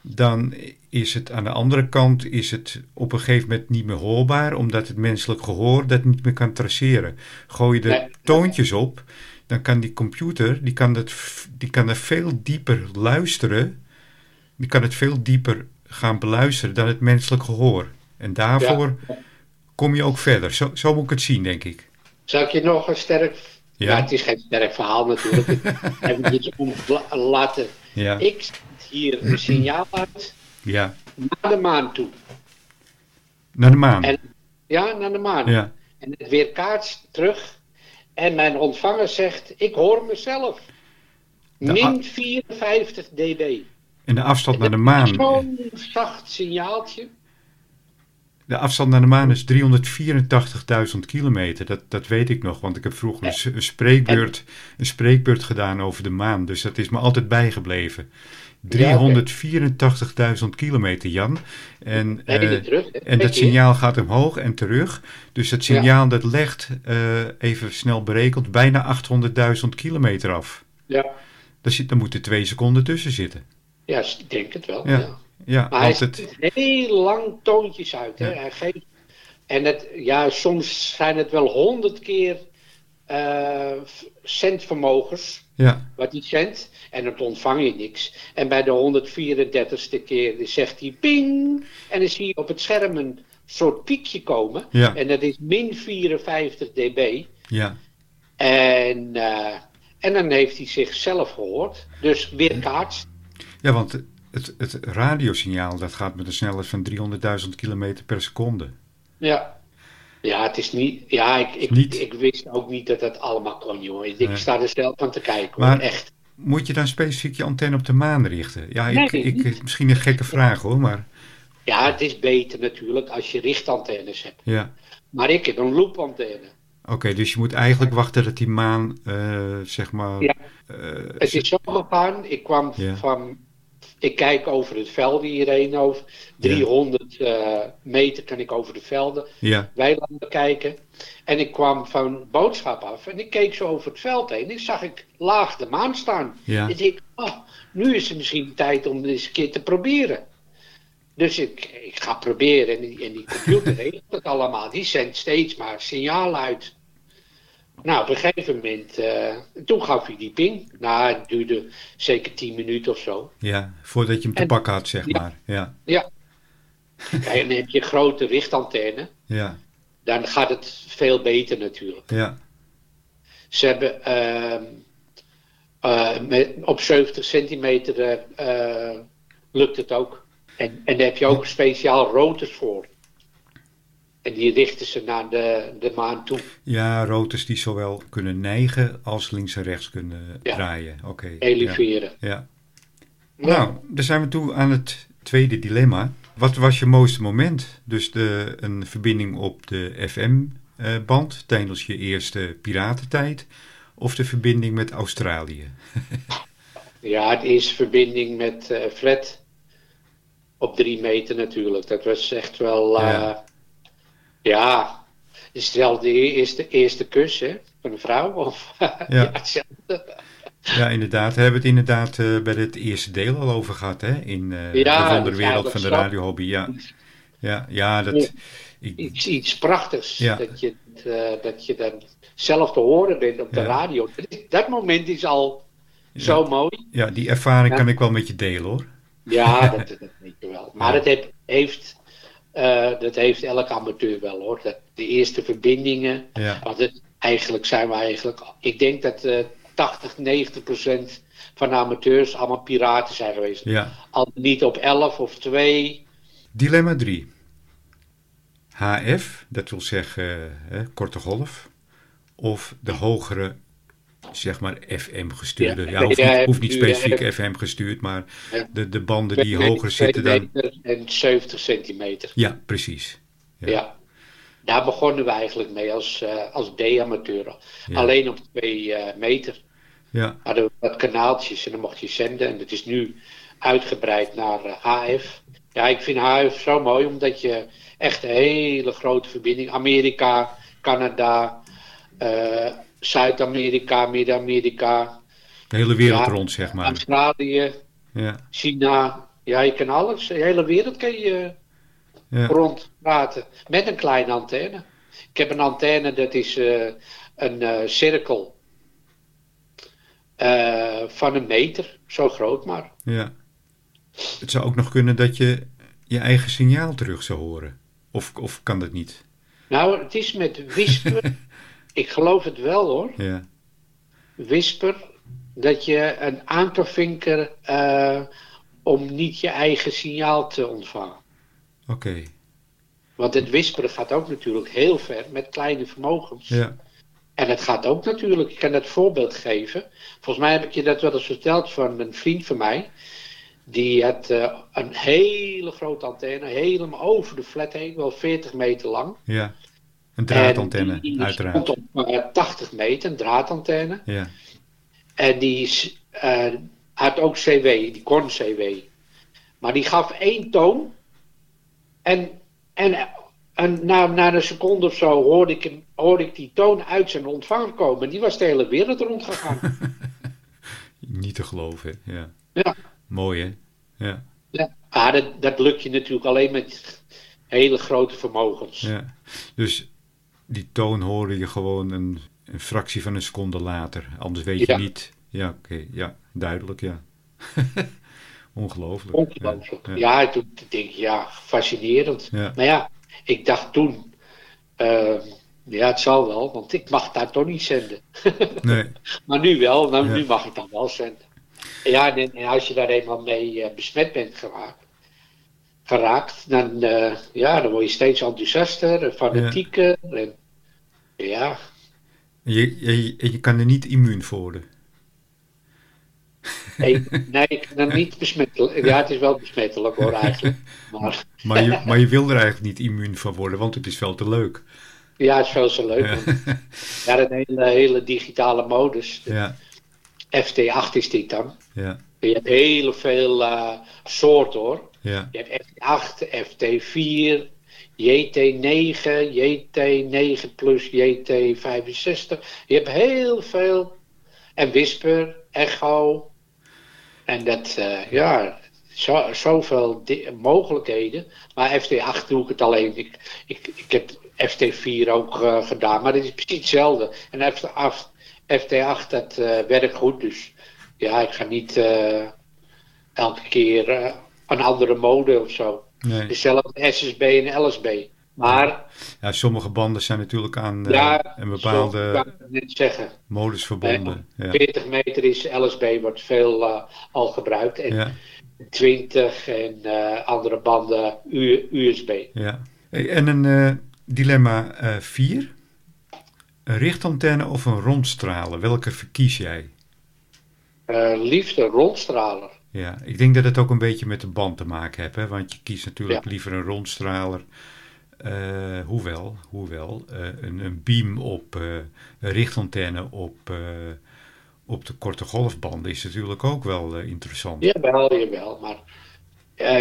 Speaker 1: dan is het aan de andere kant is het op een gegeven moment niet meer hoorbaar, omdat het menselijk gehoor dat niet meer kan traceren. Gooi je de toontjes op, dan kan die computer, die kan, dat, die kan er veel dieper luisteren, die kan het veel dieper gaan beluisteren dan het menselijk gehoor. En daarvoor kom je ook verder. Zo, zo moet ik het zien, denk ik.
Speaker 2: Zou ik je nog een sterk... Ja, het is geen sterk verhaal natuurlijk. ik heb het om laten...
Speaker 1: Ja.
Speaker 2: Ik hier een signaal uit
Speaker 1: ja.
Speaker 2: naar de maan toe.
Speaker 1: Naar de maan?
Speaker 2: En, ja, naar de maan.
Speaker 1: Ja.
Speaker 2: En het weer kaatst terug. En mijn ontvanger zegt, ik hoor mezelf. Min 54 dB.
Speaker 1: En de afstand naar de maan?
Speaker 2: Zo'n zacht signaaltje.
Speaker 1: De afstand naar de maan is 384.000 kilometer. Dat, dat weet ik nog, want ik heb vroeger een, spreekbeurt, een spreekbeurt gedaan over de maan. Dus dat is me altijd bijgebleven. 384.000 kilometer, Jan. En, uh, terug, en dat signaal gaat omhoog en terug. Dus het signaal dat legt, uh, even snel berekend, bijna 800.000 kilometer af.
Speaker 2: Ja.
Speaker 1: Daar, zit, daar moeten twee seconden tussen zitten.
Speaker 2: Ja, ik denk het wel.
Speaker 1: Ja.
Speaker 2: ja.
Speaker 1: Ja
Speaker 2: maar hij het... heel lang toontjes uit. Hè? Hij geeft... En het, ja, soms zijn het wel honderd keer uh, centvermogens
Speaker 1: ja.
Speaker 2: wat hij zendt. En dan ontvang je niks. En bij de 134ste keer zegt hij ping. En dan zie je op het scherm een soort piekje komen.
Speaker 1: Ja.
Speaker 2: En dat is min 54 dB.
Speaker 1: Ja.
Speaker 2: En, uh, en dan heeft hij zichzelf gehoord. Dus weer kaarts.
Speaker 1: Ja, want het, het radiosignaal dat gaat met een snelheid van 300.000 km per seconde.
Speaker 2: Ja. Ja, het is niet. Ja, ik, ik,
Speaker 1: Niet?
Speaker 2: ik wist ook niet dat dat allemaal kon, jongen. Ik
Speaker 1: Nee.
Speaker 2: sta er zelf van te kijken, hoor.
Speaker 1: Maar-
Speaker 2: echt.
Speaker 1: Moet je dan specifiek je antenne op de maan richten? Ja, ik,
Speaker 2: Nee,
Speaker 1: ik, misschien een gekke vraag hoor, maar
Speaker 2: Ja, het is beter natuurlijk als je richtantennes hebt.
Speaker 1: ja.
Speaker 2: Maar ik heb een loopantenne.
Speaker 1: Oké, dus je moet eigenlijk wachten dat die maan, eh, zeg maar...
Speaker 2: Ja.
Speaker 1: eh,
Speaker 2: Het is zo gegaan. Ik kwam
Speaker 1: Ja.
Speaker 2: van. Ik kijk over het veld hierheen. Over 300 eh, meter kan ik over de velden,
Speaker 1: ja,
Speaker 2: weilanden kijken. En ik kwam van boodschap af en ik keek zo over het veld heen. En zag ik laag de maan staan.
Speaker 1: ja,
Speaker 2: Ik denk, oh, nu is het misschien tijd om eens een keer te proberen. Dus ik, ik ga proberen en die, en die computer regelt het allemaal. Die zendt steeds maar signaal uit. Nou, op een gegeven moment, eh, toen gaf hij die ping. Nou, het duurde zeker 10 minuten of zo.
Speaker 1: ja, voordat je hem te
Speaker 2: En-
Speaker 1: pakken had, zeg
Speaker 2: ja.
Speaker 1: maar. Ja,
Speaker 2: Ja. En dan heb je een grote richtantenne.
Speaker 1: ja,
Speaker 2: Dan gaat het veel beter natuurlijk.
Speaker 1: ja,
Speaker 2: Ze hebben ehm, eh, met, op 70 centimeter eh, lukt het ook. En, en daar heb je ook speciaal rotors voor. En die richten ze naar de, de maan toe.
Speaker 1: ja, rotors die zowel kunnen neigen als links en rechts kunnen
Speaker 2: Ja.
Speaker 1: draaien. Oké,
Speaker 2: Eleveren.
Speaker 1: ja.
Speaker 2: Ja.
Speaker 1: Nou, dan zijn we toe aan het tweede dilemma. Wat was je mooiste moment? Dus de, een verbinding op de FM-band tijdens je eerste piratentijd of de verbinding met Australië?
Speaker 2: Ja, het is verbinding met eh, Fred. Op drie meter natuurlijk. Dat was echt wel. eh.
Speaker 1: Ja.
Speaker 2: Is het wel de eerste, eerste kus hè, van een vrouw? Of, ja. hetzelfde.
Speaker 1: Ja, inderdaad. We hebben het inderdaad eh, bij het eerste deel al over gehad, hè? In eh,
Speaker 2: Ja,
Speaker 1: de wonderwereld van de radiohobby. Ja, ja, ja dat... Ik,
Speaker 2: iets, iets prachtigs.
Speaker 1: Ja.
Speaker 2: Dat, je, eh, dat je dan zelf te horen bent op de
Speaker 1: Ja.
Speaker 2: radio. Dat, moment is al
Speaker 1: Ja.
Speaker 2: zo mooi.
Speaker 1: ja, die ervaring
Speaker 2: Ja.
Speaker 1: kan ik wel met je delen, hoor.
Speaker 2: Ja, dat, dat weet je wel. Maar
Speaker 1: Ja.
Speaker 2: dat, heb, heeft, eh, dat heeft elke amateur wel hoor. Dat, de eerste verbindingen.
Speaker 1: Ja,
Speaker 2: Want het, eigenlijk zijn we eigenlijk. Ik denk dat eh 80, 90 procent van de amateurs allemaal piraten zijn geweest.
Speaker 1: ja.
Speaker 2: Al niet op 11 of 2.
Speaker 1: Dilemma 3. HF, dat wil zeggen eh, hè, korte golf. Of de hogere, zeg maar FM gestuurde.
Speaker 2: Ja,
Speaker 1: Ja, hoeft, niet, hoeft niet
Speaker 2: ja,
Speaker 1: specifiek. FM gestuurd, maar de, de banden die hoger zitten dan...
Speaker 2: en 70 centimeter.
Speaker 1: Ja, precies. Ja.
Speaker 2: Ja. Daar begonnen we eigenlijk mee als, eh, als D-amateur.
Speaker 1: Ja.
Speaker 2: Alleen op 2 meter
Speaker 1: Ja,
Speaker 2: hadden we wat kanaaltjes en dan mocht je zenden. En het is nu uitgebreid naar eh, HF. Ja, ik vind HF zo mooi omdat je echt een hele grote verbinding. Amerika, Canada, eh, Zuid-Amerika, Midden-Amerika,
Speaker 1: de hele wereld
Speaker 2: Ja.
Speaker 1: rond, zeg maar.
Speaker 2: Australië,
Speaker 1: Ja,
Speaker 2: China. Ja, je kan alles. De hele wereld kan je
Speaker 1: ja,
Speaker 2: rondpraten met een kleine antenne. Ik heb een antenne, dat is eh, een eh, cirkel eh, van een meter, zo groot maar.
Speaker 1: ja. Het zou ook nog kunnen dat je je eigen signaal terug zou horen. Of, of kan dat niet?
Speaker 2: Nou, het is met whisper, ik geloof het wel hoor,
Speaker 1: Ja,
Speaker 2: whisper, dat je een aan kan vinken eh, om niet je eigen signaal te ontvangen.
Speaker 1: oké.
Speaker 2: Want het whisperen gaat ook natuurlijk heel ver met kleine vermogens.
Speaker 1: Ja,
Speaker 2: En het gaat ook natuurlijk, ik kan het voorbeeld geven. Volgens mij heb ik je dat wel eens verteld van een vriend van mij. Die had eh, een hele grote antenne, helemaal over de flat heen, wel 40 meter lang.
Speaker 1: ja. Een draadantenne,
Speaker 2: die
Speaker 1: uiteraard.
Speaker 2: stond op eh, 80 meter, een draadantenne.
Speaker 1: Ja,
Speaker 2: En die eh, had ook CW, die kon CW. Maar die gaf één toon. En, en, en na, na een seconde of zo hoorde ik, hoorde ik die toon uit zijn ontvanger komen. Die was de hele wereld rondgegaan.
Speaker 1: niet te geloven. Ja.
Speaker 2: ja.
Speaker 1: Mooi, hè? Ja,
Speaker 2: ja. Ah, dat, dat lukt je natuurlijk alleen met hele grote vermogens.
Speaker 1: ja. Dus die toon hoorde je gewoon een, een fractie van een seconde later. Anders weet je
Speaker 2: Ja.
Speaker 1: niet. Ja, oké. Ja, duidelijk, ja. Ongelooflijk.
Speaker 2: Ongelooflijk.
Speaker 1: Ja,
Speaker 2: Ja,
Speaker 1: ja.
Speaker 2: toen denk ik, ja, fascinerend. Maar ja, ik dacht toen, eh, ja, het zal wel, want ik mag daar toch niet zenden.
Speaker 1: Nee,
Speaker 2: Maar nu wel, nou, nu mag ik dan wel zenden. Ja, en, en als je daar eenmaal mee eh, besmet bent geraakt, geraakt, dan, eh, ja, dan word je steeds enthousiaster, fanatieker. En, ja.
Speaker 1: Je, je, je kan er niet immuun voor worden.
Speaker 2: Nee, nee, ik kan er niet besmettelijk. Ja, het is wel besmettelijk hoor eigenlijk. Maar,
Speaker 1: maar, je, maar je wil er eigenlijk niet immuun van worden, want het is veel te leuk.
Speaker 2: Ja, het is veel te leuk. Ja, ja dat hele, hele digitale modus.
Speaker 1: Ja.
Speaker 2: FT8 is dit dan.
Speaker 1: Ja.
Speaker 2: Je hebt heel veel uh, soorten hoor.
Speaker 1: Ja.
Speaker 2: Je hebt FT8, FT4, JT9, JT9 plus JT65. Je hebt heel veel. En Whisper, Echo. En dat, uh, ja, zo, zoveel mogelijkheden. Maar FT8 doe ik het alleen. Ik, ik, ik heb FT4 ook uh, gedaan, maar het is precies hetzelfde. En FT8, FT8 dat uh, werkt goed, dus ja, ik ga niet elke keer een andere mode of zo.
Speaker 1: Nee.
Speaker 2: Dezelfde SSB en LSB. Maar.
Speaker 1: Ja, sommige banden zijn natuurlijk aan
Speaker 2: ja,
Speaker 1: een bepaalde modus verbonden.
Speaker 2: Ja. 40 meter is LSB, wordt veel uh, al gebruikt. En
Speaker 1: ja.
Speaker 2: 20 en uh, andere banden USB.
Speaker 1: Ja. En een uh, dilemma 4. een richtantenne of een rondstraler? Welke verkies jij?
Speaker 2: liefst een rondstraler.
Speaker 1: Ja, ik denk dat het ook een beetje met de band te maken heeft. Hè? Want je kiest natuurlijk
Speaker 2: Ja.
Speaker 1: liever een rondstraler. eh, hoewel, hoewel eh, een, een beam op eh, een richtantenne op, op de korte golfbanden is natuurlijk ook wel interessant.
Speaker 2: Jawel, jawel. Maar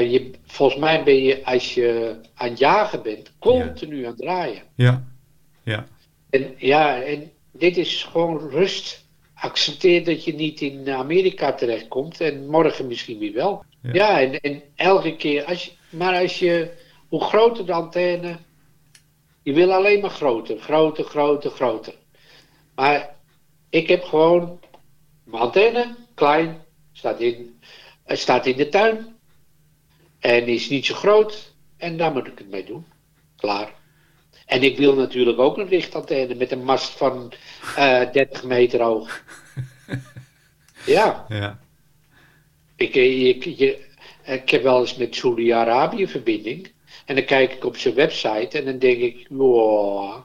Speaker 2: je, volgens mij ben je, als je aan het jagen bent, continu aan het draaien.
Speaker 1: Ja, ja,
Speaker 2: En ja, en dit is gewoon rust. Accepteer dat je niet in Amerika terechtkomt en morgen misschien weer wel.
Speaker 1: Ja.
Speaker 2: Ja, en, en elke keer, als je, maar als je, hoe groter de antenne, je wil alleen maar groter, groter, groter, groter. Maar ik heb gewoon mijn antenne, klein, staat in, het staat in de tuin en is niet zo groot en daar moet ik het mee doen. Klaar. En ik wil natuurlijk ook een lichtantenne met een mast van eh 30 meter hoog. Ja,
Speaker 1: ja,
Speaker 2: ik, ik, je, ik heb wel eens met Saudi-Arabië verbinding. En dan kijk ik op zijn website en dan denk ik, wow,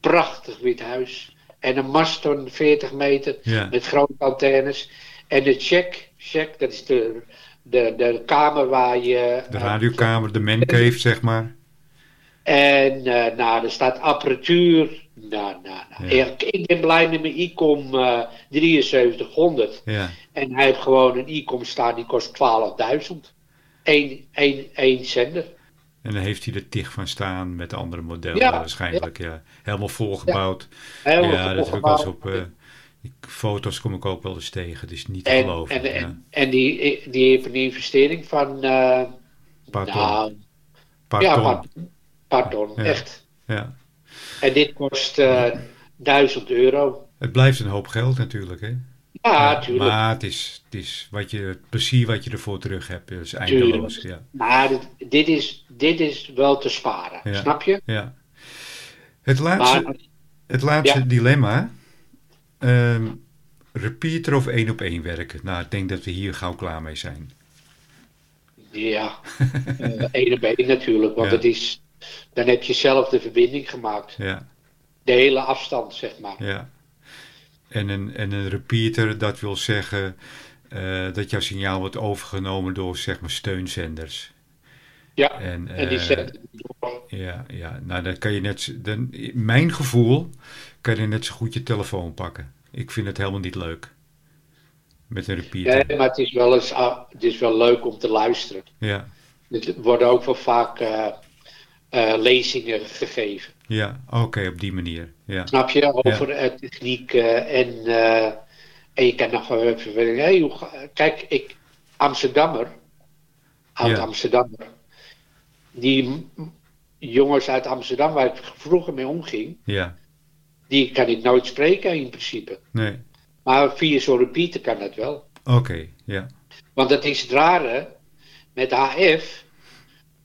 Speaker 2: prachtig wit huis. En een mast van 40 meter
Speaker 1: ja,
Speaker 2: met grote antennes. En de check, check dat is de, de, de kamer waar je...
Speaker 1: de
Speaker 2: eh,
Speaker 1: radiokamer, de mancave zeg maar.
Speaker 2: En eh, nou, er staat apparatuur. Nou, nou, nou.
Speaker 1: Ja.
Speaker 2: Ik, ik ben blij met mijn ICOM eh 7300.
Speaker 1: Ja,
Speaker 2: En hij heeft gewoon een ICOM staan die kost 12.000. Eén, één, één zender.
Speaker 1: en dan heeft hij er tig van staan met de andere modellen
Speaker 2: Ja,
Speaker 1: waarschijnlijk. Ja. Helemaal volgebouwd.
Speaker 2: Helemaal
Speaker 1: ja, dat heb ik wel eens op... eh, die foto's kom ik ook wel eens tegen. Is niet te
Speaker 2: En,
Speaker 1: geloven.
Speaker 2: en, en, en die, die heeft een investering van. eh
Speaker 1: Pardon.
Speaker 2: nou,
Speaker 1: Paar
Speaker 2: ja,
Speaker 1: ton.
Speaker 2: Pardon
Speaker 1: Ja.
Speaker 2: echt.
Speaker 1: Ja.
Speaker 2: En dit kost eh 1000 euro.
Speaker 1: Het blijft een hoop geld natuurlijk, hè?
Speaker 2: Ja, natuurlijk.
Speaker 1: Maar het is, het is wat je, het plezier wat je ervoor terug hebt, is eindeloos. Ja.
Speaker 2: Maar dit, dit, is, dit is wel te sparen.
Speaker 1: Ja.
Speaker 2: Snap je?
Speaker 1: Ja. Het laatste,
Speaker 2: Maar
Speaker 1: het laatste
Speaker 2: Ja.
Speaker 1: dilemma. ehm, repeater of één op één werken? Nou, ik denk dat we hier gauw klaar mee zijn.
Speaker 2: ja, eh één op één natuurlijk. Want het is, dan heb je zelf de verbinding gemaakt.
Speaker 1: Ja,
Speaker 2: De hele afstand, zeg maar.
Speaker 1: ja. En een, en een repeater, dat wil zeggen eh, dat jouw signaal wordt overgenomen door zeg maar steunzenders.
Speaker 2: Ja,
Speaker 1: En,
Speaker 2: en die
Speaker 1: eh,
Speaker 2: door.
Speaker 1: Ja, ja, nou dan kan je net, dan, in mijn gevoel, kan je net zo goed je telefoon pakken. Ik vind het helemaal niet leuk. Met een repeater.
Speaker 2: Nee, maar het is, wel eens, ah, het is wel leuk om te luisteren.
Speaker 1: Ja,
Speaker 2: Er worden ook wel vaak eh, lezingen gegeven.
Speaker 1: ja, oké, op die manier. Ja,
Speaker 2: Snap je? Over eh, techniek eh, en, en je kan nog wel even. Hey, hoe kijk, ik, Amsterdammer, oud
Speaker 1: Ja.
Speaker 2: Amsterdammer, die jongens uit Amsterdam waar ik vroeger mee omging,
Speaker 1: ja,
Speaker 2: die kan ik nooit spreken in principe.
Speaker 1: nee,
Speaker 2: Maar via zo'n repeater kan dat wel.
Speaker 1: oké, ja,
Speaker 2: Want dat is het rare met HF.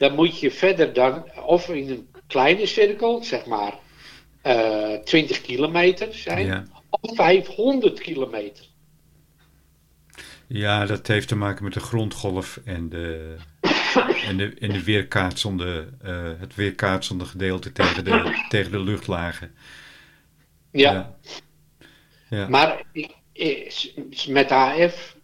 Speaker 2: Dan moet je verder dan, of in een kleine cirkel, zeg maar eh 20 kilometer zijn,
Speaker 1: ja.
Speaker 2: of 500 kilometer.
Speaker 1: Ja, dat heeft te maken met de grondgolf en de, En, de, en de weerkaatsende, uh, het weerkaatsende gedeelte tegen de, tegen de luchtlagen.
Speaker 2: Ja. ja. ja. Maar met AF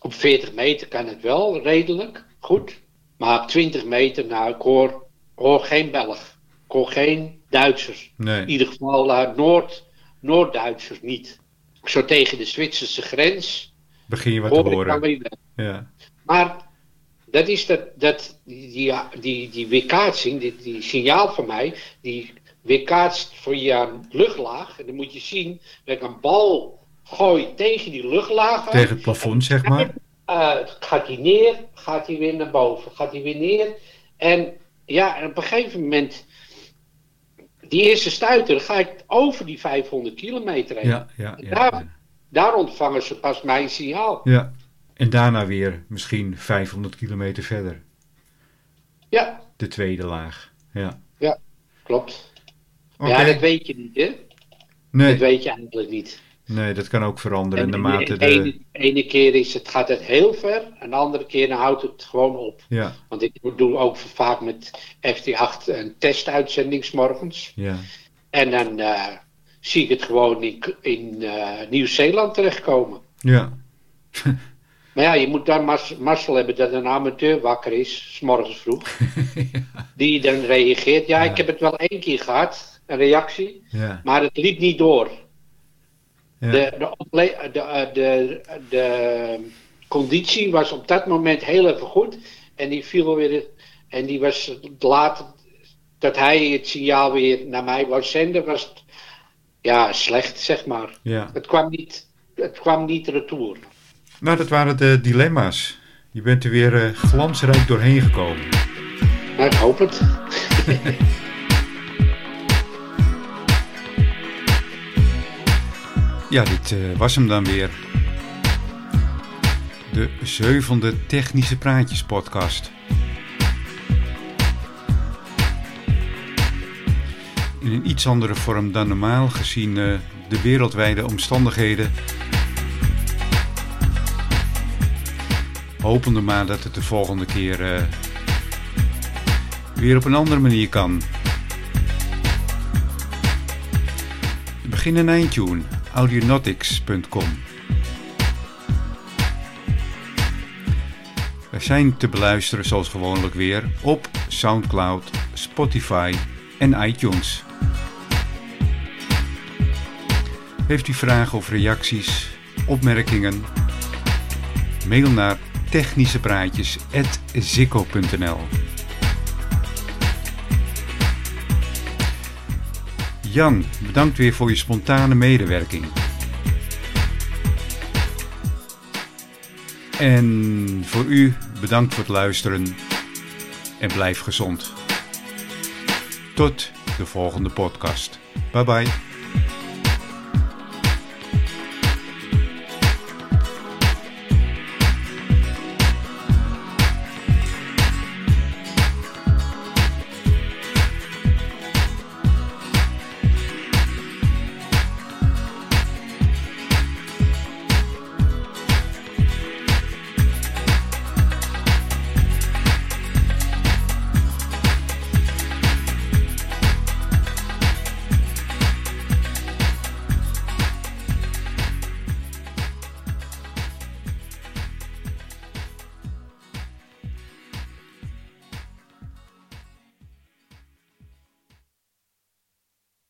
Speaker 2: op 40 meter kan het wel redelijk goed. Maar op 20 meter, nou, ik hoor, hoor geen Belg. Ik hoor geen Duitsers.
Speaker 1: Nee.
Speaker 2: In ieder geval uh, Noord, Noord-Duitsers niet. Zo tegen de Zwitserse grens.
Speaker 1: Begin je wat te horen. Ja.
Speaker 2: Maar dat is dat, dat die, die, die weerkaatsing, die, die signaal van mij, die weerkaatst voor je luchtlaag. En dan moet je zien dat ik een bal gooi tegen die luchtlaag.
Speaker 1: Tegen het plafond, zeg maar.
Speaker 2: Uh, gaat hij neer, gaat hij weer naar boven, gaat hij weer neer. En ja, op een gegeven moment, die eerste stuiter, ga ik over die 500 kilometer heen.
Speaker 1: Ja, ja, ja,
Speaker 2: daar, daar ontvangen ze pas mijn signaal.
Speaker 1: Ja, en daarna weer misschien 500 kilometer verder.
Speaker 2: Ja.
Speaker 1: De tweede laag, ja.
Speaker 2: Ja, klopt. Ja, dat weet je niet, hè?
Speaker 1: Nee.
Speaker 2: Dat weet je eigenlijk niet.
Speaker 1: Nee, dat kan ook veranderen. En naarmate
Speaker 2: de, ene, ene keer is het, gaat het heel ver, en de andere keer dan houdt het gewoon op.
Speaker 1: Ja.
Speaker 2: Want ik doe ook vaak met FT8 een testuitzending morgens.
Speaker 1: Ja.
Speaker 2: En dan uh, zie ik het gewoon in, in uh, Nieuw-Zeeland terechtkomen.
Speaker 1: Ja.
Speaker 2: maar ja, je moet dan mas mazzel hebben dat een amateur wakker is, s morgens vroeg. ja. Die dan reageert. Ja, ja, ik heb het wel één keer gehad, een reactie.
Speaker 1: Ja.
Speaker 2: Maar het liep niet door. De, de, de, de, de conditie was op dat moment heel even goed. En die viel weer. En die was later. Dat hij het signaal weer naar mij wou zenden, was het, ja, slecht, zeg maar.
Speaker 1: Ja.
Speaker 2: Het kwam niet, het kwam niet retour.
Speaker 1: Nou, dat waren de dilemma's. Je bent er weer uh, glansrijk doorheen gekomen.
Speaker 2: Nou, ik hoop het.
Speaker 1: Ja, dit uh, was hem dan weer. De zevende Technische Praatjes podcast. In een iets andere vorm dan normaal, gezien uh, de wereldwijde omstandigheden. Hopende maar dat het de volgende keer uh, weer op een andere manier kan. Begin een eindtune audionautics.com. We zijn te beluisteren zoals gewoonlijk weer op SoundCloud, Spotify en iTunes. Heeft u vragen of reacties, opmerkingen? Mail naar technischepraatjes.zikko.nl Jan, bedankt weer voor je spontane medewerking. En voor u bedankt voor het luisteren en blijf gezond. Tot de volgende podcast. Bye bye.